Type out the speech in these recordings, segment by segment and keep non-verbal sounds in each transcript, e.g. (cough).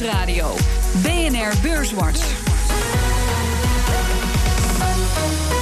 Nieuwsradio. BNR Beurswatch.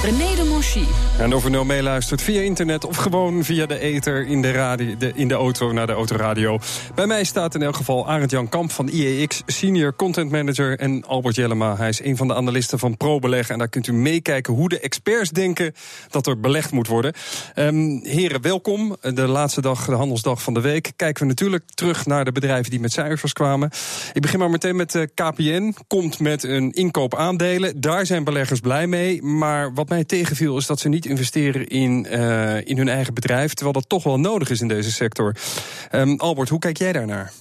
René de Monchy. En of u nou meeluistert via internet of gewoon via de ether in de, radio, de, in de auto naar de autoradio. Bij mij staat in elk geval Arend Jan Kamp van IEX, senior content manager. En Albert Jellema, hij is een van de analisten van ProBeleg. En daar kunt u meekijken hoe de experts denken dat er belegd moet worden. Um, heren, welkom. De laatste dag, de handelsdag van de week. Kijken we natuurlijk terug naar de bedrijven die met cijfers kwamen. Ik begin maar meteen met uh, KPN. Komt met een inkoop aandelen. Daar zijn beleggers blij mee. Maar wat mij tegenviel is dat ze niet investeren in, uh, in hun eigen bedrijf. Terwijl dat toch wel nodig is in deze sector. Um, Albert, hoe kijk jij daarnaar?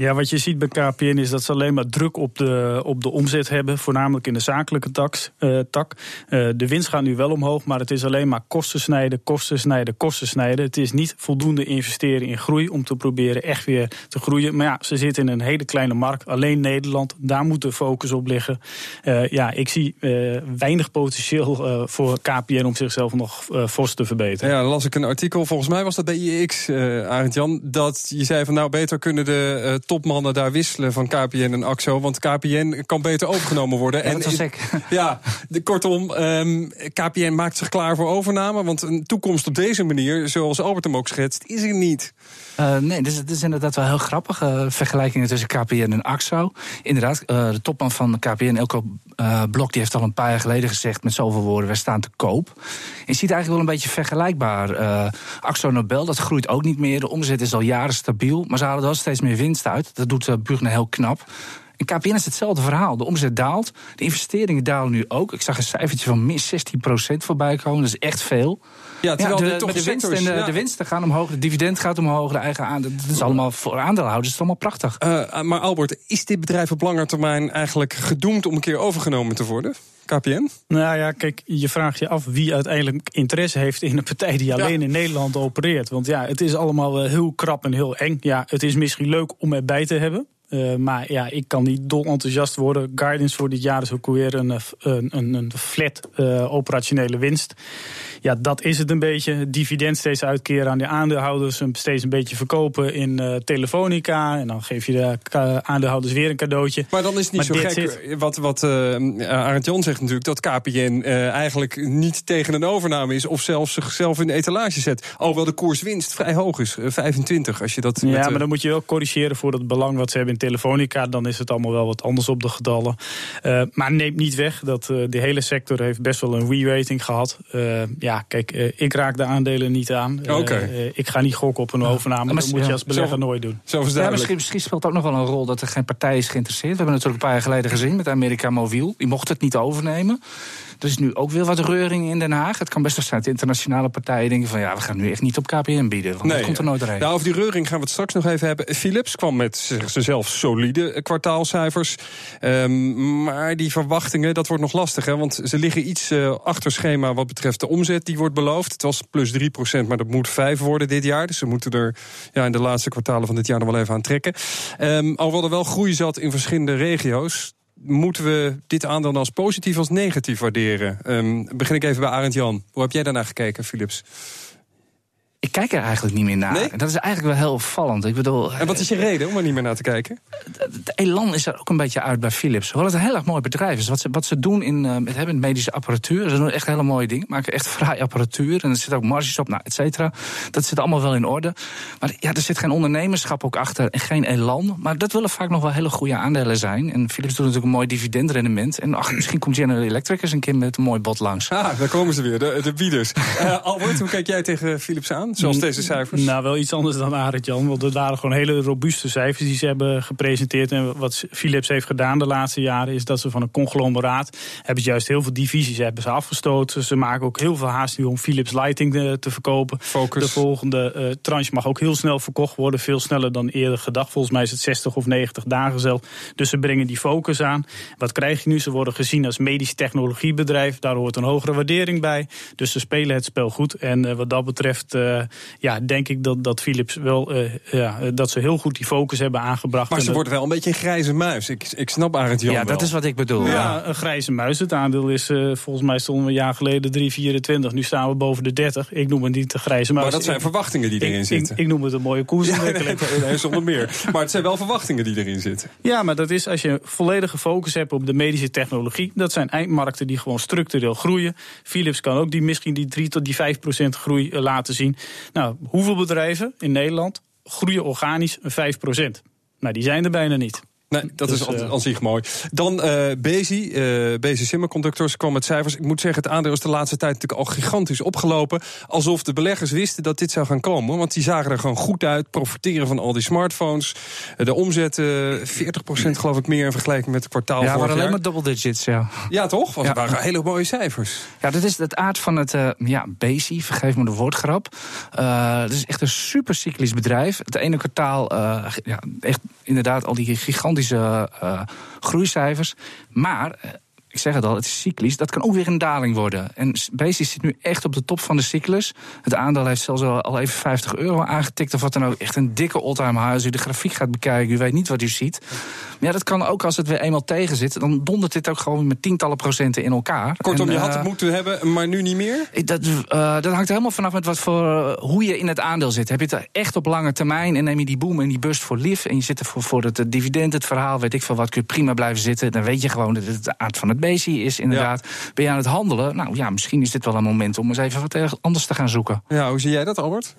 Ja, wat je ziet bij KPN is dat ze alleen maar druk op de, op de omzet hebben. Voornamelijk in de zakelijke tax, uh, tak. Uh, de winst gaat nu wel omhoog, maar het is alleen maar kosten snijden, kosten snijden, kosten snijden. Het is niet voldoende investeren in groei om te proberen echt weer te groeien. Maar ja, ze zitten in een hele kleine markt. Alleen Nederland, daar moet de focus op liggen. Uh, ja, ik zie weinig potentieel voor KPN om zichzelf nog fors te verbeteren. Ja, dan las ik een artikel, volgens mij was dat bij IX, Arend Jan, dat je zei van nou beter kunnen de topmannen daar wisselen van KPN en AXO. Want KPN kan beter overgenomen worden. Ja, dat en, Ja, de, kortom, um, KPN maakt zich klaar voor overname. Want een toekomst op deze manier, zoals Albert hem ook schetst, is er niet. Uh, nee, dus het is inderdaad wel heel grappig. Uh, vergelijkingen tussen KPN en AXO. Inderdaad, uh, de topman van KPN, Elko Blok, die heeft al een paar jaar geleden gezegd met zoveel woorden: wij staan te koop. je ziet eigenlijk wel een beetje vergelijkbaar. AXO Nobel, dat groeit ook niet meer. De omzet is al jaren stabiel, maar ze halen wel steeds meer winst uit. Dat doet uh, Brugner heel knap. In KPN is hetzelfde verhaal. De omzet daalt, de investeringen dalen nu ook. Ik zag een cijfertje van min 16% voorbij komen. Dat is echt veel. Ja, terwijl ja, de, de, de, winst en de, ja. de, winsten gaan omhoog, de dividend gaat omhoog, de eigen aandeel. Dat is allemaal voor aandeelhouders is allemaal prachtig. Uh, maar Albert, is dit bedrijf op lange termijn eigenlijk gedoemd om een keer overgenomen te worden? KPN? Nou ja, kijk, je vraagt je af wie uiteindelijk interesse heeft in een partij die alleen ja. in Nederland opereert. Want ja, het is allemaal heel krap en heel eng. Ja, het is misschien leuk om erbij te hebben. Uh, maar ja, ik kan niet dol enthousiast worden. Guidance voor dit jaar is ook weer een, een, een, een flat uh, operationele winst. Ja, dat is het een beetje. Dividend steeds uitkeren aan de aandeelhouders. Hem steeds een beetje verkopen in uh, Telefonica. En dan geef je de aandeelhouders weer een cadeautje. Maar dan is het niet maar zo gek. Zit... Wat, wat Arend Jan zegt natuurlijk. Dat KPN eigenlijk niet tegen een overname is. Of zelfs zichzelf in de etalage zet. Alhoewel de koerswinst vrij hoog is. 25 als je dat... Ja, met, maar dan moet je wel corrigeren voor het belang wat ze hebben in Telefonica. Dan is het allemaal wel wat anders op de getallen. maar neemt niet weg dat de hele sector heeft best wel een re-rating gehad. ja, ja, kijk, uh, ik raak de aandelen niet aan. Okay. Uh, ik ga niet gokken op een overname. Dat moet je als belegger nooit doen. Zo ja, misschien, misschien, speelt ook nog wel een rol dat er geen partij is geïnteresseerd. We hebben natuurlijk een paar jaar geleden gezien met Amerika Mobiel. Die mocht het niet overnemen. Er is nu ook weer wat reuring in Den Haag. Het kan best wel zijn dat internationale partijen denken van... ja, we gaan nu echt niet op KPN bieden. Want nee, dat komt er nooit doorheen. Nou, over die reuring gaan we het straks nog even hebben. Philips kwam met zichzelf solide kwartaalcijfers. Um, maar die verwachtingen, dat wordt nog lastig. Hè? Want ze liggen iets uh, achter schema wat betreft de omzet die wordt beloofd. Het was plus 3% maar dat moet 5 worden dit jaar. Dus ze moeten er ja, in de laatste kwartalen van dit jaar nog wel even aan trekken. Um, alhoewel er wel groei zat in verschillende regio's moeten we dit aandeel als positief als negatief waarderen? Um, begin ik even bij Arend Jan. Hoe heb jij daarnaar gekeken, Philips? Ik kijk er eigenlijk niet meer naar. Nee? Dat is eigenlijk wel heel opvallend. Ik bedoel, en wat is je reden om er niet meer naar te kijken? De elan is er ook een beetje uit bij Philips. Hoewel het een heel erg mooi bedrijf is. Wat ze, wat ze doen in, uh, met hebben medische apparatuur. Ze doen echt hele mooie dingen. Maken echt fraai apparatuur. En er zitten ook marges op, nou, et cetera. Dat zit allemaal wel in orde. Maar ja, er zit geen ondernemerschap ook achter. En geen elan. Maar dat willen vaak nog wel hele goede aandelen zijn. En Philips doet natuurlijk een mooi dividendrendement. En ach, misschien komt General Electric eens een keer met een mooi bod langs. Ah, daar komen ze weer. De, de bieders. uh, (laughs) Albert, hoe kijk jij tegen Philips aan? Zoals deze cijfers? Nou, wel iets anders dan Arend Jan. Want het waren gewoon hele robuuste cijfers die ze hebben gepresenteerd. En wat Philips heeft gedaan de laatste jaren... is dat ze van een conglomeraat... hebben ze juist heel veel divisies hebben ze afgestoten. Ze maken ook heel veel haast nu om Philips Lighting te, te verkopen. Focus. De volgende uh, tranche mag ook heel snel verkocht worden. Veel sneller dan eerder gedacht. Volgens mij is het 60 of 90 dagen zelf. Dus ze brengen die focus aan. Wat krijg je nu? Ze worden gezien als medisch technologiebedrijf. Daar hoort een hogere waardering bij. Dus ze spelen het spel goed. En uh, wat dat betreft... Uh, ja, denk ik dat, dat Philips wel ja, dat ze heel goed die focus hebben aangebracht. Maar ze wordt wel een beetje een grijze muis. Ik, ik snap Arend Jan Ja, dat is wat ik bedoel. Ja, een grijze muis. Het aandeel is volgens mij stonden we een jaar geleden 3,24. Nu staan we boven de 30. Ik noem het niet de grijze muis. Maar dat zijn verwachtingen die erin zitten. Ik, ik, noem het een mooie koersontwikkeling. Ja, nee, zonder meer. Maar het zijn wel verwachtingen die erin zitten. Ja, maar dat is als je volledige focus hebt op de medische technologie. Dat zijn eindmarkten die gewoon structureel groeien. Philips kan ook die, misschien die 3 tot die 5 procent groei eh, laten zien. Nou, hoeveel bedrijven in Nederland groeien organisch 5 procent? Nou, die zijn er bijna niet. Nee, dat dus, is aan, uh, zich mooi. Dan uh, Bezi, uh, Bezi Semiconductors kwam met cijfers. Ik moet zeggen, het aandeel is de laatste tijd natuurlijk al gigantisch opgelopen. Alsof de beleggers wisten dat dit zou gaan komen. Want die zagen er gewoon goed uit, profiteren van al die smartphones. De omzet 40% geloof ik meer in vergelijking met het kwartaal Ja, maar alleen maar double digits, ja. Ja, toch? Want ja. het waren hele mooie cijfers. Ja, dat is het aard van het ja, Bezi, vergeef me de woordgrap. het is echt een super cyclisch bedrijf. Het ene kwartaal, ja, echt inderdaad al die gigantische uh, groeicijfers. Maar uh, ik zeg het al, het is cyclisch. Dat kan ook weer een daling worden. En Basis zit nu echt op de top van de cyclus. Het aandeel heeft zelfs al even 50 euro aangetikt of wat dan ook. Echt een dikke all-time high. Als u de grafiek gaat bekijken, u weet niet wat u ziet. Maar ja, dat kan ook als het weer eenmaal tegen zit. Dan dondert dit ook gewoon met tientallen procenten in elkaar. Kortom, en, je had het moeten hebben, maar nu niet meer? Dat, uh, dat hangt helemaal vanaf met wat voor, hoe je in het aandeel zit. Heb je het echt op lange termijn en neem je die boom en die bust voor lief... en je zit er voor, voor het dividend, het verhaal, weet ik veel wat... kun je prima blijven zitten. Dan weet je gewoon dat het de aard van het is inderdaad. Ben je aan het handelen? Nou ja, misschien is dit wel een moment om eens even wat anders te gaan zoeken. Ja, hoe zie jij dat, Albert?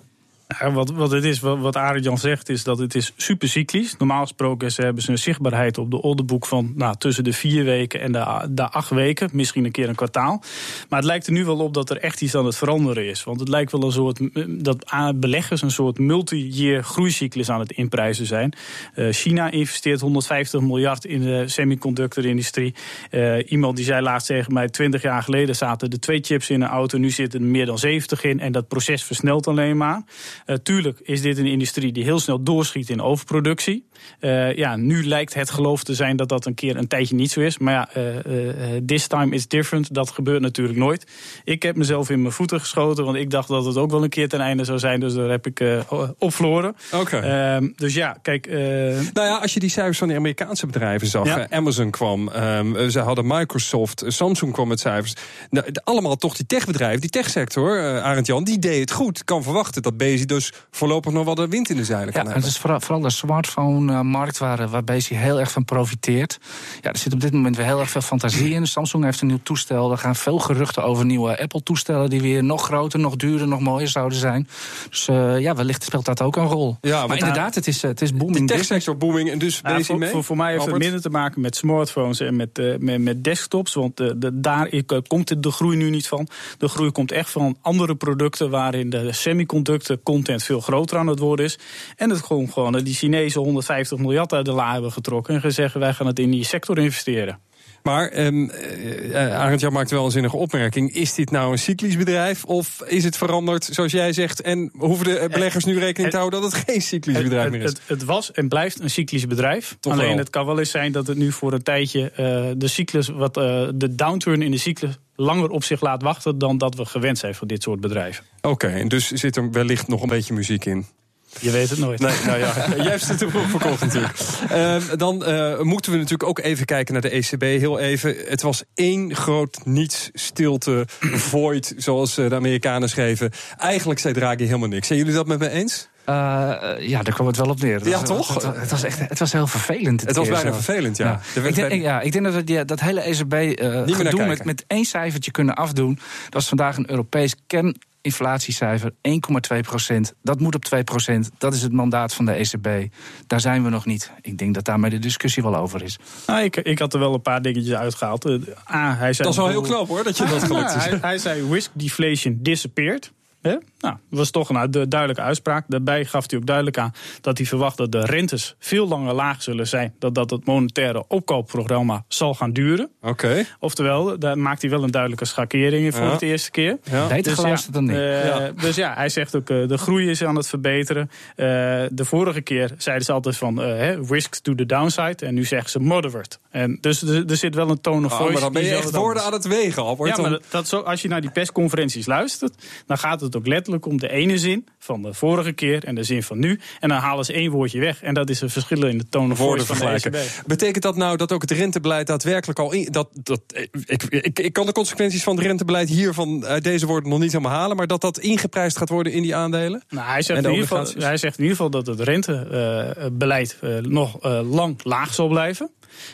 Wat, wat is, wat, Arend Zegt, is dat het is super cyclisch. Normaal gesproken hebben ze een zichtbaarheid op de orderboek van nou, tussen de vier weken en de, acht weken. Misschien een keer een kwartaal. Maar het lijkt er nu wel op dat er echt iets aan het veranderen is. Want het lijkt wel een soort dat beleggers een soort multi-year groeicyclus aan het inprijzen zijn. Uh, China investeert 150 miljard in de semiconductorindustrie. Uh, iemand die zei laatst tegen mij: 20 jaar geleden zaten er twee chips in een auto, nu zitten er meer dan 70 in. En dat proces versnelt alleen maar. Uh, tuurlijk is dit een industrie die heel snel doorschiet in overproductie. Uh, ja, nu lijkt het geloof te zijn dat dat een keer een tijdje niet zo is. Maar ja, uh, this time is different. Dat gebeurt natuurlijk nooit. Ik heb mezelf in mijn voeten geschoten, want ik dacht dat het ook wel een keer ten einde zou zijn. Dus daar heb ik op verloren. Oké. Ehm, dus ja, kijk. nou ja, als je die cijfers van de Amerikaanse bedrijven zag. Ja. Amazon kwam, um, ze hadden Microsoft, Samsung kwam met cijfers. Nou, allemaal toch die techbedrijven, die techsector, Arend Jan, die deed het goed. Kan verwachten dat Bezi dus voorlopig nog wel de wind in de zeilen kan ja, hebben. Het is vooral, vooral de smartphone-markt waar, waar Bezi heel erg van profiteert. Ja, er zit op dit moment weer heel erg veel fantasie in. Samsung heeft een nieuw toestel. Er gaan veel geruchten over nieuwe Apple-toestellen... die weer nog groter, nog duurder, nog mooier zouden zijn. Dus uh, ja, wellicht speelt dat ook een rol. Ja, maar inderdaad, het is, het is booming. De techsector booming en dus ja, voor, mee? Voor, voor, mij heeft Albert? het minder te maken met smartphones en met, uh, met, met, desktops. Want uh, de, daar komt de groei nu niet van. De groei komt echt van andere producten... waarin de semiconductor content veel groter aan het worden is. En het gewoon, gewoon die Chinese 150 miljard uit de la hebben getrokken. En gezegd, wij gaan het in die sector investeren. Maar um, uh, Arend Jan maakt wel een zinnige opmerking. Is dit nou een cyclisch bedrijf of is het veranderd zoals jij zegt? En hoeven de beleggers nu rekening te houden dat het geen cyclisch bedrijf meer is? Het, het, was en blijft een cyclisch bedrijf. Toch Alleen wel. het kan wel eens zijn dat het nu voor een tijdje uh, de cyclus, wat, uh, de downturn in de cyclus langer op zich laat wachten dan dat we gewend zijn voor dit soort bedrijven. Oké, okay, en dus zit er wellicht nog een beetje muziek in. Je weet het nooit. Nee, nou ja, (laughs) jij hebt het te vroeg verkocht natuurlijk. Uh, dan uh, moeten we natuurlijk ook even kijken naar de ECB. Heel even. Het was één groot niets, stilte, void, zoals de Amerikanen schreven. Eigenlijk zei Draghi helemaal niks. Zijn jullie dat met me eens? Uh, ja, daar kwam het wel op neer. Ja, was, toch? Het, het, was echt, het was heel vervelend. Het was bijna zo. vervelend, ja. ja. Ik, denk, ja. ik denk dat we die, dat hele ECB uh, gedoe met, met één cijfertje kunnen afdoen. Dat was vandaag een Europees kern inflatiecijfer 1,2 procent. Dat moet op 2 procent. Dat is het mandaat van de ECB. Daar zijn we nog niet. Ik denk dat daarmee de discussie wel over is. Nou, ik, ik had er wel een paar dingetjes uitgehaald. Uh, A, hij zei dat is wel heel knap hoor, dat je dat (laughs) gelukt is. Hij, hij zei risk deflation disappeared. He? Nou, dat was toch een duidelijke uitspraak. Daarbij gaf hij ook duidelijk aan dat hij verwacht dat de rentes veel langer laag zullen zijn. Dat dat het monetaire opkoopprogramma zal gaan duren. Oké. Okay. Oftewel, daar maakt hij wel een duidelijke schakering in voor ja. het eerste keer. Ja. Dus ja, dan niet. Uh, ja. Dus ja, hij zegt ook uh, de groei is aan het verbeteren. Uh, de vorige keer zeiden ze altijd van risk to the downside. En nu zeggen ze moderate. En dus er, er zit wel een tone of oh, voice. Maar dan ben je echt woorden aan het wegen, Albert. Ja, maar dat, dat zo, als je naar die persconferenties luistert, dan gaat het ook letterlijk feitelijk om de ene zin van de vorige keer en de zin van nu. En dan halen ze één woordje weg. En dat is een verschil in de tone of voice van de ECB. Betekent dat nou dat ook het rentebeleid daadwerkelijk al... In, dat, dat, ik, ik, ik kan de consequenties van het rentebeleid hiervan uit deze woorden nog niet helemaal halen... maar dat dat ingeprijs geprijsd gaat worden in die aandelen? Nou, hij, zegt in ieder geval, hij zegt in ieder geval dat het rentebeleid uh, nog uh, lang laag zal blijven.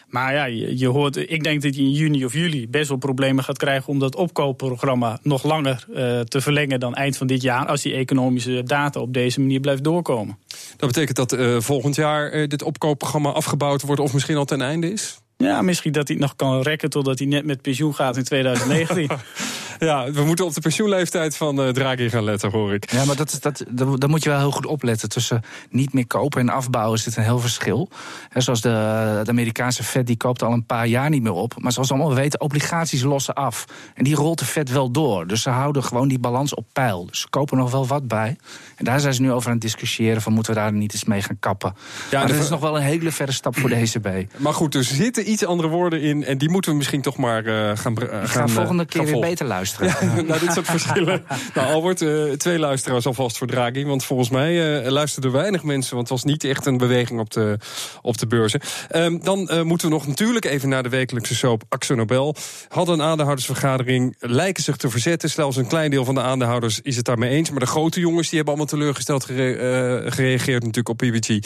Maar ja, je, hoort, ik denk dat je in juni of juli best wel problemen gaat krijgen om dat opkoopprogramma nog langer uh, te verlengen dan eind van dit jaar. Als die economische data op deze manier blijft doorkomen. Dat betekent dat uh, volgend jaar uh, dit opkoopprogramma afgebouwd wordt of misschien al ten einde is? Ja, misschien dat hij nog kan rekken totdat hij net met pensioen gaat in 2019. (laughs) ja, we moeten op de pensioenleeftijd van uh, Draghi gaan letten, hoor ik. Ja, maar dat, is, dat, daar moet je wel heel goed opletten. Tussen niet meer kopen en afbouwen zit een heel verschil. He, zoals de, de, Amerikaanse Fed, die koopt al een paar jaar niet meer op. Maar zoals we allemaal weten, obligaties lossen af. En die rolt de Fed wel door. Dus ze houden gewoon die balans op peil. Dus ze kopen nog wel wat bij. En daar zijn ze nu over aan het discussiëren... van moeten we daar niet eens mee gaan kappen. Ja, maar dat is nog wel een hele verre stap voor de ECB. Maar goed, er zitten iets andere woorden in... en die moeten we misschien toch maar uh, gaan... Uh, gaan ga volgende keer weer beter (laughs) luisteren. Ja, nou, dit soort verschillen. (laughs) nou, Albert, uh, twee luisteraars alvast voor Draghi. Want volgens mij uh, luisterden weinig mensen... want het was niet echt een beweging op de, op de beurzen. Um, dan moeten we nog natuurlijk even naar de wekelijkse soap Axo Nobel. Hadden een aandeelhoudersvergadering, lijken zich te verzetten. Zelfs een klein deel van de aandeelhouders is het daarmee eens. Maar de grote jongens die hebben allemaal teleurgesteld gere gereageerd natuurlijk op PBG.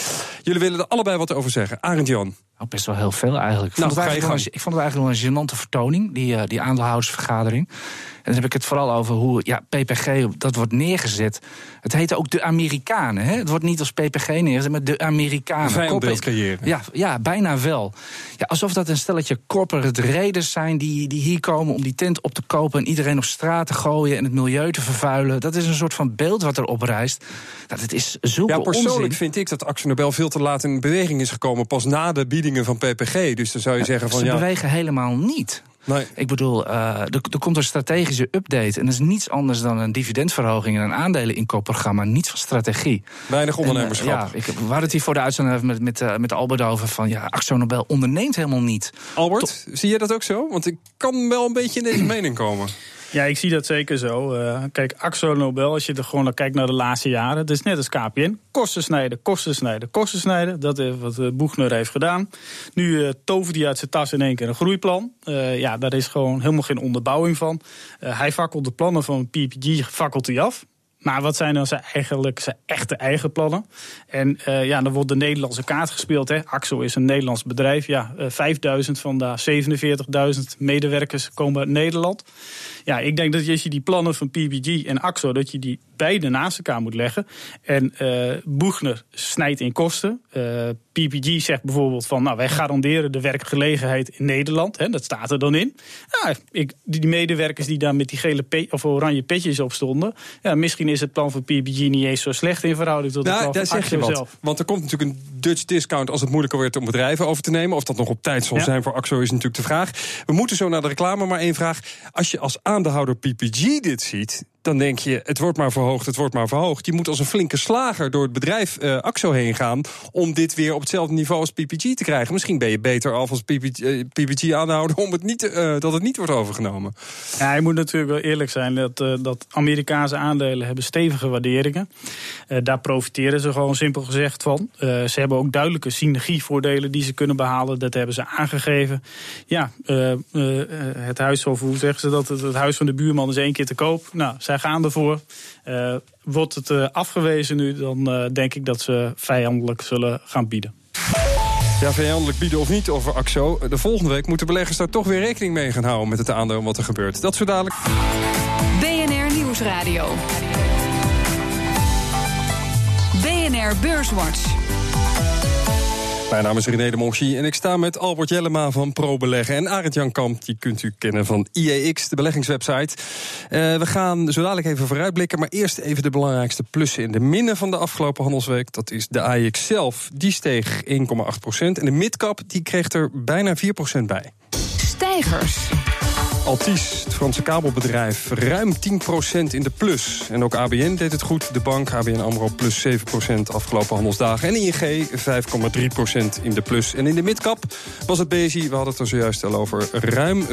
Jullie willen er allebei wat over zeggen. Arend Jan. Nou, best wel heel veel eigenlijk. Nou, ik, vond ik vond het eigenlijk wel een gênante vertoning, die, uh, die aandeelhoudersvergadering. En dan heb ik het vooral over hoe ja, PPG dat wordt neergezet. Het heet ook de Amerikanen. Hè? Het wordt niet als PPG neergezet, maar de Amerikanen. Vijandbeeld creëren. Ja, ja, bijna wel. Ja, alsof dat een stelletje corporate reders zijn die, die hier komen om die tent op te kopen en iedereen op straat te gooien en het milieu te vervuilen. Dat is een soort van beeld wat er oprijst. Dat het is zulke Ja, persoonlijk onzin. vind ik dat Axel Nobel veel te laat in beweging is gekomen. Pas na de biedingen van PPG. Dus dan zou je zeggen van Ze ja. bewegen helemaal niet. Nee. Ik bedoel, uh, er, er, komt een strategische update. En dat is niets anders dan een dividendverhoging en een aandeleninkoopprogramma. Niets van strategie. Weinig ondernemerschap. En, uh, ja, ik, we het hier voor de uitzending met, met, uh, met Albert over van ja, Axo Nobel onderneemt helemaal niet. Albert, zie je dat ook zo? Want ik kan wel een beetje in deze mening komen. Ja, ik zie dat zeker zo. Uh, kijk, Axo Nobel, als je er gewoon naar kijkt naar de laatste jaren, het is net als KPN. Kosten snijden, kosten snijden, kosten snijden. Dat is wat uh, Boegner heeft gedaan. Nu uh, tovert hij uit zijn tas in één keer een groeiplan. ja, daar is gewoon helemaal geen onderbouwing van. hij fakkelt de plannen van PPG fakkelt hij af. Maar wat zijn dan zijn eigenlijk zijn echte eigen plannen? En uh, ja, dan wordt de Nederlandse kaart gespeeld. Hè. Axo is een Nederlands bedrijf. Ja, uh, 5000 van de 47.000 medewerkers komen uit Nederland. Ja, ik denk dat als je die plannen van PBG en Axo, dat je die beide naast elkaar moet leggen. En uh, Boegner snijdt in kosten. PPG zegt bijvoorbeeld van, nou, wij garanderen de werkgelegenheid in Nederland. Hè, dat staat er dan in. Ja, ik, die medewerkers die daar met die gele of oranje petjes op stonden. Ja, misschien is het plan van PPG niet eens zo slecht in verhouding tot het nou, plan van zeg je zelf. Want er komt natuurlijk een Dutch discount als het moeilijker wordt om bedrijven over te nemen. Of dat nog op tijd zal ja. zijn voor Axo is natuurlijk de vraag. We moeten zo naar de reclame, maar één vraag. Als je als aandeelhouder PPG dit ziet, dan denk je, het wordt maar verhoogd, het wordt maar verhoogd. Je moet als een flinke slager door het bedrijf uh, Axo heen gaan... om dit weer op hetzelfde niveau als PPG te krijgen. Misschien ben je beter af als PPG, PPG aanhouden... om het niet, uh, dat het niet wordt overgenomen. Ja, je moet natuurlijk wel eerlijk zijn... dat, dat Amerikaanse aandelen hebben stevige waarderingen. daar profiteren ze gewoon simpel gezegd van. ze hebben ook duidelijke synergievoordelen die ze kunnen behalen. Dat hebben ze aangegeven. Ja, het huis, of hoe zeggen ze dat? Het, het huis van de buurman is één keer te koop. Nou, zij gaan ervoor. Uh, wordt het uh, afgewezen nu, dan uh, denk ik dat ze vijandelijk zullen gaan bieden. Ja, vijandelijk bieden of niet over AXO. De volgende week moeten beleggers daar toch weer rekening mee gaan houden... met het aandeel wat er gebeurt. Dat zo dadelijk. BNR Nieuwsradio. BNR Beurswatch. Mijn naam is René de en ik sta met Albert Jellema van ProBeleggen... en Arend Jan Kamp, die kunt u kennen van IEX, de beleggingswebsite. Uh, we gaan zo dadelijk even vooruitblikken... maar eerst even de belangrijkste plussen in de minnen van de afgelopen handelsweek. Dat is de AEX zelf, die steeg 1,8% En de midcap die kreeg er bijna 4% bij. Stijgers. Altis, het Franse kabelbedrijf, ruim 10% in de plus. En ook ABN deed het goed. De bank ABN AMRO plus 7% afgelopen handelsdagen. En ING 5,3% in de plus. En in de midcap was het BSI, we hadden het er zojuist al over... ruim 15%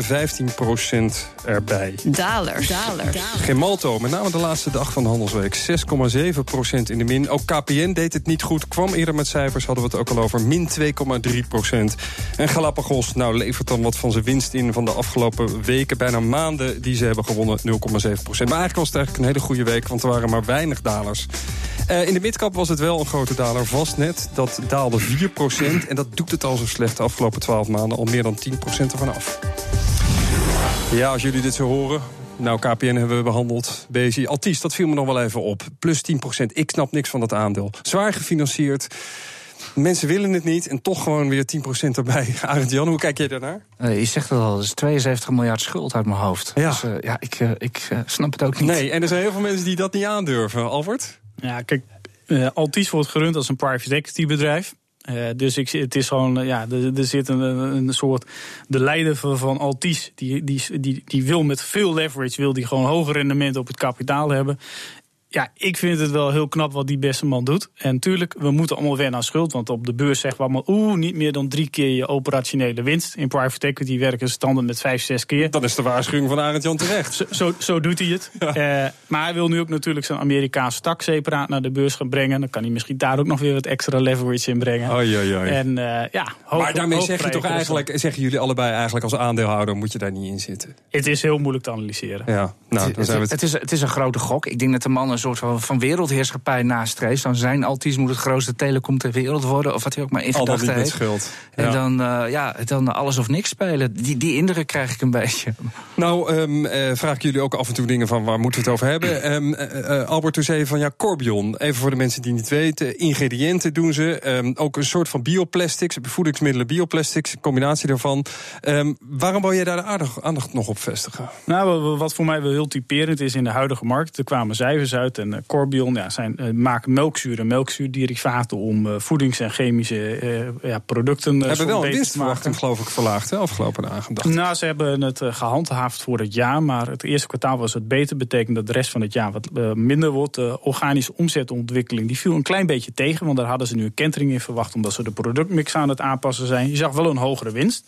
erbij. Dalers. Dalers. Gemalto, met name de laatste dag van de handelsweek. 6,7% in de min. Ook KPN deed het niet goed. Kwam eerder met cijfers, hadden we het ook al over. Min 2,3%. En Galapagos, nou levert dan wat van zijn winst in van de afgelopen weken bijna maanden die ze hebben gewonnen, 0,7 procent. Maar eigenlijk was het eigenlijk een hele goede week, want er waren maar weinig dalers. Uh, in de midcap was het wel een grote daler, Vastnet. Dat daalde 4 procent en dat doet het al zo slecht de afgelopen 12 maanden. Al meer dan 10 procent ervan af. Ja, als jullie dit zo horen, nou, KPN hebben we behandeld. BSI, Altis, dat viel me nog wel even op. Plus 10 procent. Ik snap niks van dat aandeel. Zwaar gefinancierd. Mensen willen het niet en toch gewoon weer 10% erbij. (laughs) Arend Jan, hoe kijk jij daarnaar? Uh, je zegt het al, dat is 72 miljard schuld uit mijn hoofd. Ja, dus, uh, ja ik, uh, ik snap het ook niet. Nee, en er zijn heel veel mensen die dat niet aandurven. Albert? Ja, kijk, Altis wordt gerund als een private equity bedrijf. Uh, dus ik, het is gewoon, ja, er, er zit een, een, soort. De leider van Altis, die, die, die, die wil met veel leverage, wil die gewoon hoger rendement op het kapitaal hebben ja, ik vind het wel heel knap wat die beste man doet. En natuurlijk, we moeten allemaal weer naar schuld. Want op de beurs zeggen we allemaal... oeh, niet meer dan drie keer je operationele winst. In private equity werken ze standaard met vijf, zes keer. Dat is de waarschuwing van Arend Jan terecht. Zo, zo, zo doet hij het. Ja. Uh, maar hij wil nu ook natuurlijk zijn Amerikaanse tak separaat naar de beurs gaan brengen. Dan kan hij misschien daar ook nog weer wat extra leverage in brengen. Oei, oei, oei. En, uh, ja, hoog, maar daarmee zeg je toch eigenlijk... zeggen jullie allebei eigenlijk als aandeelhouder... moet je daar niet in zitten? Het is heel moeilijk te analyseren. Ja, nou, dan zijn we het... Het, is, het is een grote gok. Ik denk dat de man een soort van, van wereld wereldheerschappij nastreeft... dan zijn Altis moet het grootste telecom ter wereld worden... of wat hij ook maar in gedachten heeft. Schuld. Ja. En dan, uh, ja, dan alles of niks spelen. Die, die indruk krijg ik een beetje. Nou, um, uh, vraag ik jullie ook af en toe dingen van... waar moeten we het over hebben? Um, (clears throat) uh, Albert, toen zei van ja, Corbion. Even voor de mensen die niet weten. Ingrediënten doen ze. Um, ook een soort van bioplastics, voedingsmiddelen bioplastics. Een combinatie daarvan. waarom wil jij daar de aardig, aandacht nog op vestigen? Nou, wat voor mij wel heel typerend is in de huidige markt... er kwamen cijfers uit en Corbion ja, zijn, uh, maken melkzuur en melkzuurderivaten om uh, voedings- en chemische ja, producten. Ze hebben wel een winstverwachting, geloof ik, verlaagd hè, afgelopen dagen. Nou, ze hebben het gehandhaafd voor het jaar, maar het eerste kwartaal was het beter. Betekent dat de rest van het jaar wat minder wordt. De organische omzetontwikkeling die viel een klein beetje tegen, want daar hadden ze nu een kentering in verwacht, omdat ze de productmix aan het aanpassen zijn. Je zag wel een hogere winst.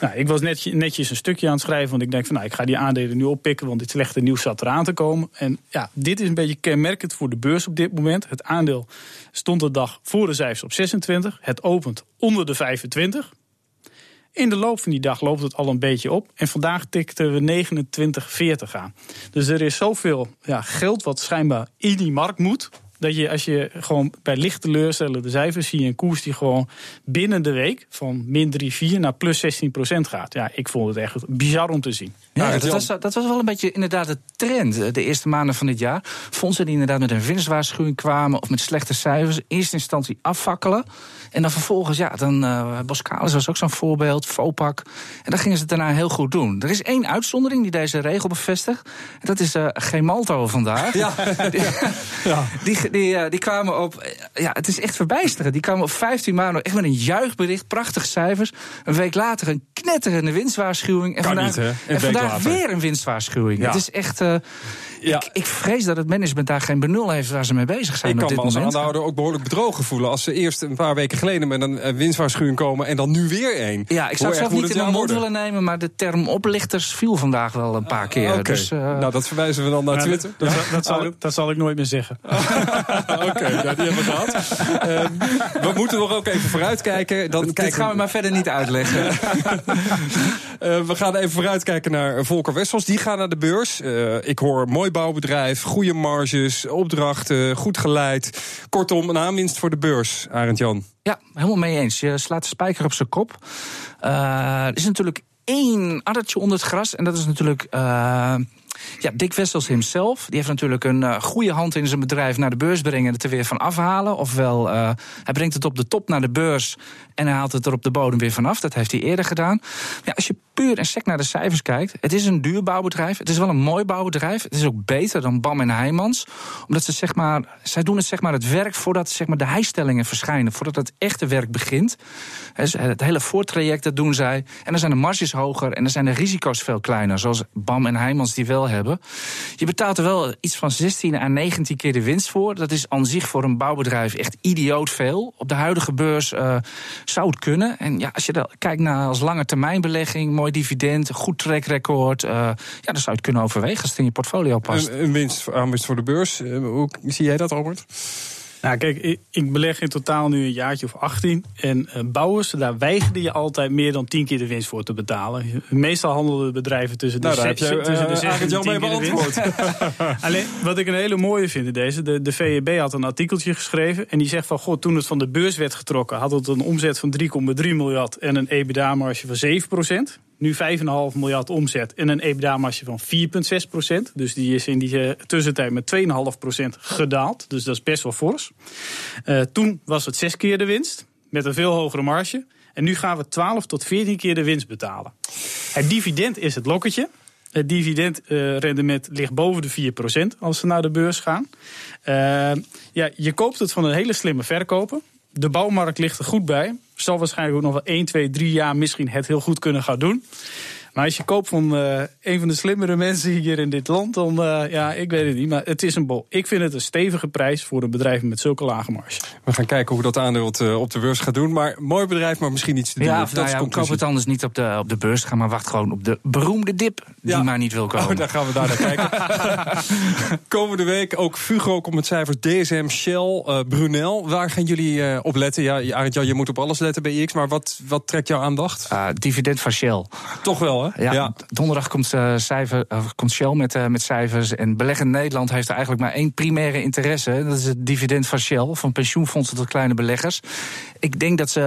Nou, ik was net, netjes een stukje aan het schrijven, want ik denk van nou, ik ga die aandelen nu oppikken, want dit slechte nieuws zat eraan te komen. En ja, dit is een beetje kenmerkend voor de beurs op dit moment. Het aandeel stond de dag voor de cijfers op 26. Het opent onder de 25. In de loop van die dag loopt het al een beetje op. En vandaag tikten we 29,40 aan. Dus er is zoveel ja, geld wat schijnbaar in die markt moet dat je als je gewoon bij licht teleurstellende cijfers zie je een koers die gewoon binnen de week van min 3, 4 naar plus 16 procent gaat. Ja, ik vond het echt bizar om te zien. Ja, dat was, dat was wel een beetje inderdaad de trend de eerste maanden van dit jaar. Fondsen die inderdaad met een winstwaarschuwing kwamen of met slechte cijfers, in eerste instantie afvakkelen. En dan vervolgens, ja, dan uh, Boskalis was ook zo'n voorbeeld, Fopak. En dan gingen ze het daarna heel goed doen. Er is één uitzondering die deze regel bevestigt. En dat is uh, Gemalto vandaag. Ja. (laughs) die, ja. die, die, uh, die, kwamen op, ja, het is echt verbijsterend. Die kwamen op 15 maanden echt met een juichbericht, prachtige cijfers. Een week later een knetterende winstwaarschuwing. En kan vandaag, niet, hè? En vandaag weer een winstwaarschuwing. Ja. Het is echt. Ja. Ik, ik, vrees dat het management daar geen benul heeft waar ze mee bezig zijn. Ik kan me als aandeelhouder ook behoorlijk bedrogen voelen. Als ze eerst een paar weken geleden met een winstwaarschuwing komen en dan nu weer één. Ja, ik zou het zelf niet in de mond willen nemen, maar de term oplichters viel vandaag wel een paar keer. Okay. Dus, uh... Nou, dat verwijzen we dan naar ja, Twitter. Dat, dat, dat, zal, ik, dat zal ik nooit meer zeggen. (laughs) Oké, okay, nou, die hebben we gehad. Um, we moeten nog ook even vooruitkijken. Dan Dit kijken... gaan we maar verder niet uitleggen. uh, (laughs) we gaan even vooruitkijken naar Volker Wessels. Die gaat naar de beurs. Uh, ik hoor mooi bouwbedrijf, goede marges, opdrachten, goed geleid. Kortom, een aanwinst voor de beurs, Arend Jan. Ja, helemaal mee eens. Je slaat de spijker op zijn kop. Uh, er is natuurlijk één addertje onder het gras. En dat is natuurlijk. Uh, ja, Dick Wessels hemzelf. Die heeft natuurlijk een uh, goede hand in zijn bedrijf naar de beurs brengen en het er weer van afhalen. Ofwel, uh, hij brengt het op de top naar de beurs en hij haalt het er op de bodem weer vanaf. Dat heeft hij eerder gedaan. Ja, als je puur en sec naar de cijfers kijkt, het is een duur bouwbedrijf. Het is wel een mooi bouwbedrijf. Het is ook beter dan Bam en Heijmans. Omdat ze zeg maar, zij doen het zeg maar het werk voordat zeg maar, de heistellingen verschijnen. Voordat het echte werk begint. Het hele voortraject, dat doen zij. En dan zijn de marges hoger en dan zijn de risico's veel kleiner. Zoals Bam en Heijmans die wel hebben. Je betaalt er wel iets van 16 à 19 keer de winst voor. Dat is aan zich voor een bouwbedrijf echt idioot veel. Op de huidige beurs uh, zou het kunnen. En ja, als je kijkt naar als lange termijn belegging, mooi dividend, goed track record. Uh, ja, dan zou je het kunnen overwegen als het in je portfolio past. Een, een winst, aanwinst voor de beurs. Uh, hoe zie jij dat, Robert? Nou, kijk, ik, ik, beleg in totaal nu een jaartje of 18. En uh, bouwers, daar weigerde je altijd meer dan 10 keer de winst voor te betalen. Meestal handelden bedrijven tussen de, nou, daar tussen de 6 en 10 keer de winst. (laughs) Alleen, wat ik een hele mooie vind in deze, de, de VEB had een artikeltje geschreven. En die zegt van, god, toen het van de beurs werd getrokken... had het een omzet van 3,3 miljard en een EBITDA-marge van 7 procent nu 5,5 miljard omzet en een EBITDA-marge van 4,6 procent. Dus die is in die uh, tussentijd met 2,5 procent gedaald. Dus dat is best wel fors. Uh, toen was het zes keer de winst, met een veel hogere marge. En nu gaan we 12 tot 14 keer de winst betalen. Het dividend is het lokketje. Het dividendrendement uh, ligt boven de 4% als ze naar de beurs gaan. ja, je koopt het van een hele slimme verkoper. De bouwmarkt ligt er goed bij zal waarschijnlijk ook nog wel 1, 2, 3 jaar misschien het heel goed kunnen gaan doen. Maar als je koopt van uh, een van de slimmere mensen hier in dit land, dan uh, ja, ik weet het niet. Maar het is een bol. Ik vind het een stevige prijs voor een bedrijf met zulke lage marge. We gaan kijken hoe dat aandeel het uh, op de beurs gaat doen. Maar mooi bedrijf, maar misschien iets te doen. Ja, dat nou ja, koop het anders niet op de, op de beurs. Ga maar wacht gewoon op de beroemde dip die ja. maar niet wil komen. Oh, daar gaan we daar naar kijken. (laughs) Komende week ook Fugro komt met cijfers. DSM, Shell, Brunel. Waar gaan jullie op letten? Ja, Arend, je moet op alles letten bij X. Maar wat, wat trekt jouw aandacht? dividend van Shell. Toch wel, ja, ja, donderdag komt, uh, cijfer, uh, komt Shell met, uh, met cijfers. En beleggen Nederland heeft er eigenlijk maar één primaire interesse. Dat is het dividend van Shell, van pensioenfondsen tot kleine beleggers. Ik denk dat, ze,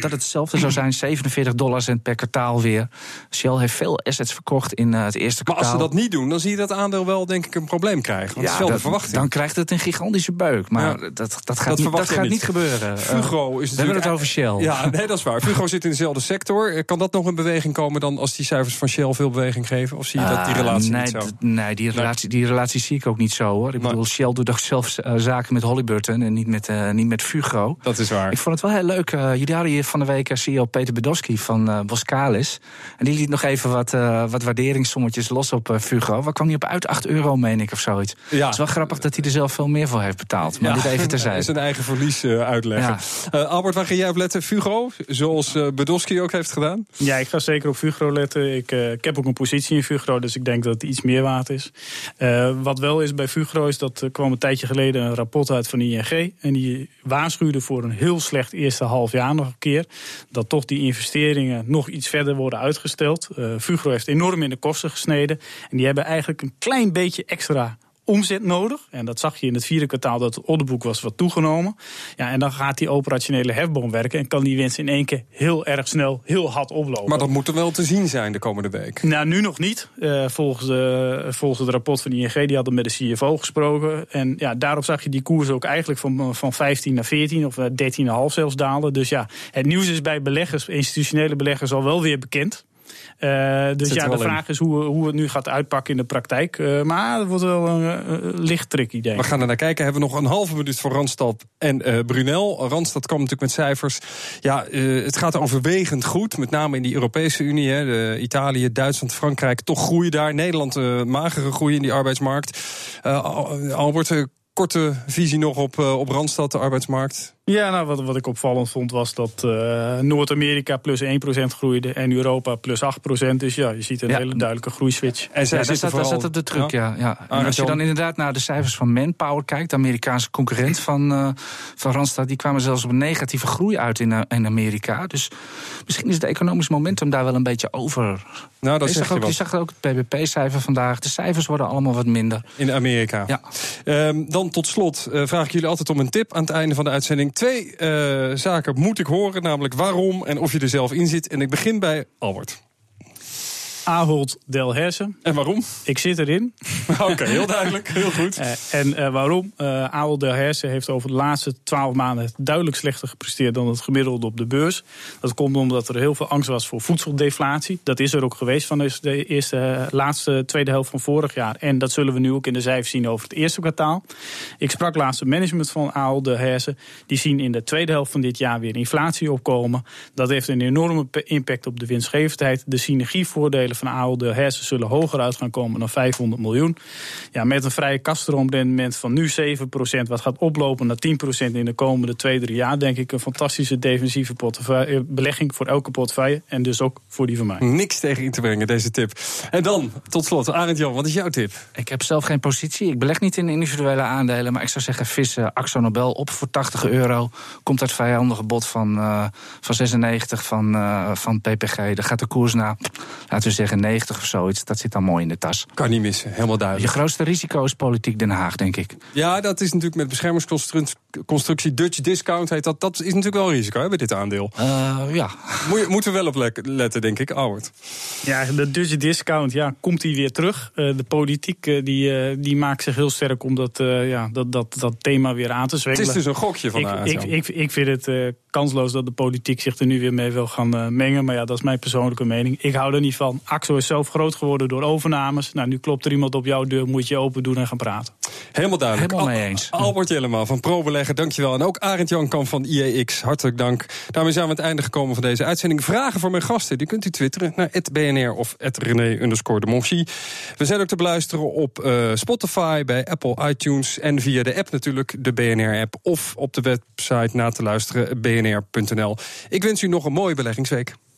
dat het hetzelfde zou zijn, 47 dollar cent per kwartaal weer. Shell heeft veel assets verkocht in het eerste kwartaal. Maar als ze dat niet doen, dan zie je dat aandeel wel denk ik een probleem krijgen. Want ja, dat is wel de verwachting. Dan krijgt het een gigantische beuk. Maar ja, dat, dat gaat, dat niet, dat gaat niet. niet gebeuren. Fugro is We hebben het over Shell. Ja, nee, dat is waar. Fugro zit in dezelfde sector. Kan dat nog in beweging komen dan als die cijfers van Shell veel beweging geven? Of zie je dat die relatie uh, nee, niet zo? Nee, die relatie, die relatie zie ik ook niet zo hoor. Ik bedoel, Shell doet ook zelf uh, zaken met Hollyburton en niet met, uh, niet met Fugro. Dat is waar. Ik vond het wel heel leuk. jullie hadden hier van de week CEO Peter Bedowski van Boskalis. En die liet nog even wat, wat waarderingssommetjes los op Fugro. Waar kwam hij op uit? 8 euro, meen ik, of zoiets. Ja. Het is wel grappig dat hij er zelf veel meer voor heeft betaald. Maar ja. dit even (laughs) terzijde. zijn eigen verlies uitleggen. Ja. Albert, waar ga jij op letten? Fugro, zoals Bedowski ook heeft gedaan? Ja, ik ga zeker op Fugro letten. Ik, ik heb ook een positie in Fugro, dus ik denk dat het iets meer waard is. Uh, wat wel is bij Fugro is dat er kwam een tijdje geleden een rapport uit van ING. En die waarschuwde voor een heel slecht eerste half jaar nog een keer. Dat toch die investeringen nog iets verder worden uitgesteld. Uh, Fugro heeft enorm in de kosten gesneden. En die hebben eigenlijk een klein beetje extra omzet nodig. En dat zag je in het vierde kwartaal dat het orderboek was wat toegenomen. Ja, en dan gaat die operationele hefboom werken en kan die winst in één keer heel erg snel, heel hard oplopen. Maar dat moet er wel te zien zijn de komende week. Nou, nu nog niet. Uh, volgens, de, volgens het rapport van ING, die hadden met de CFO gesproken. En ja, daarop zag je die koers ook eigenlijk van, van 15 naar 14 of 13,5 zelfs dalen. Dus ja, het nieuws is bij beleggers, institutionele beleggers al wel weer bekend. Uh, dus ja, de vraag is hoe, hoe het nu gaat uitpakken in de praktijk. Uh, maar het wordt wel een uh, licht tricky, denk ik. We gaan er naar kijken. Hebben we nog een halve minuut voor Randstad en Brunel. Randstad kwam natuurlijk met cijfers. Ja, het gaat overwegend goed. Met name in die Europese Unie. Hè, de Italië, Duitsland, Frankrijk. Toch groeien daar. Nederland magere groei in die arbeidsmarkt. Albert, korte visie nog op, op Randstad, de arbeidsmarkt. Ja, nou, wat, wat ik opvallend vond was dat uh, Noord-Amerika plus 1% groeide en Europa plus 8%. Dus ja, je ziet een ja. hele duidelijke groeiswitch. En zij ja, daar, staat, vooral... daar staat op de truc, ja. ja. En als je dan inderdaad naar de cijfers van Manpower kijkt, de Amerikaanse concurrent van, uh, van Randstad, die kwamen zelfs op een negatieve groei uit in, uh, in Amerika. Dus misschien is het economisch momentum daar wel een beetje over. Nou, dat je, zag ook, je, je zag ook het PBP-cijfer vandaag. De cijfers worden allemaal wat minder. In Amerika. Ja. Um, dan tot slot vraag ik jullie altijd om een tip aan het einde van de uitzending twee uh, zaken moet ik horen, namelijk waarom en of je er zelf in zit. En ik begin bij Albert. Ahold Delhaize. En waarom? Ik zit erin. (laughs) Oké, heel duidelijk. Heel goed. Uh, en uh, waarom? Uh, Ahold Delhaize heeft over de laatste twaalf maanden duidelijk slechter gepresteerd dan het gemiddelde op de beurs. Dat komt omdat er heel veel angst was voor voedseldeflatie. Dat is er ook geweest van de eerste, laatste tweede helft van vorig jaar. En dat zullen we nu ook in de cijfers zien over het eerste kwartaal. Ik sprak laatst het management van Ahold Delhaize. Die zien in de tweede helft van dit jaar weer inflatie opkomen. Dat heeft een enorme impact op de winstgevendheid. De synergievoordelen van Ahold Delhaize zullen hoger uit gaan komen dan 500 miljoen. Ja, met een vrije kastromrendement van nu 7%, wat gaat oplopen naar 10% in de komende 2, 3 jaar, denk ik een fantastische defensieve eh, belegging voor elke portefeuille. En dus ook voor die van mij. Niks tegen in te brengen, deze tip. En dan, tot slot, Arend Jan, wat is jouw tip? Ik heb zelf geen positie. Ik beleg niet in individuele aandelen. Maar ik zou zeggen, vissen Axo Nobel op voor 80 euro. Komt uit vijandige bod van, uh, van 96 van, uh, van PPG. Daar gaat de koers naar, laten we zeggen, 90 of zoiets. Dat zit dan mooi in de tas. Kan niet missen, helemaal duidelijk. Je grootste risico is politiek Den Haag, denk ik. Ja, dat is natuurlijk met beschermingsconstructie Dutch Discount heet dat. Dat is natuurlijk wel een risico hè, bij dit aandeel. Uh, ja. Moet, moeten we wel op letten, denk ik, Albert. Ja, de Dutch Discount, ja, komt hij weer terug. Uh, de politiek uh, die, die maakt zich heel sterk om dat, ja, dat, dat, dat thema weer aan te zwengelen. Het is dus een gokje van ik, ik, ik, ik, vind het kansloos dat de politiek zich er nu weer mee wil gaan mengen. Maar ja, dat is mijn persoonlijke mening. Ik hou er niet van. AXO is zelf groot geworden door overnames. Nou, nu klopt er iemand op jouw deur, moet je open doen en gaan praten. Helemaal duidelijk. Helemaal mee eens. Albert Jellema van ProBeleggen, dankjewel. En ook Arend Jankamp van IEX, hartelijk dank. Daarmee zijn we aan het einde gekomen van deze uitzending. Vragen voor mijn gasten, die kunt u twitteren naar @bnr of @rené de. We zijn ook te beluisteren op uh, Spotify, bij Apple iTunes en via de app natuurlijk, de BNR-app. Of op de website na te luisteren, bnr.nl. Ik wens u nog een mooie beleggingsweek.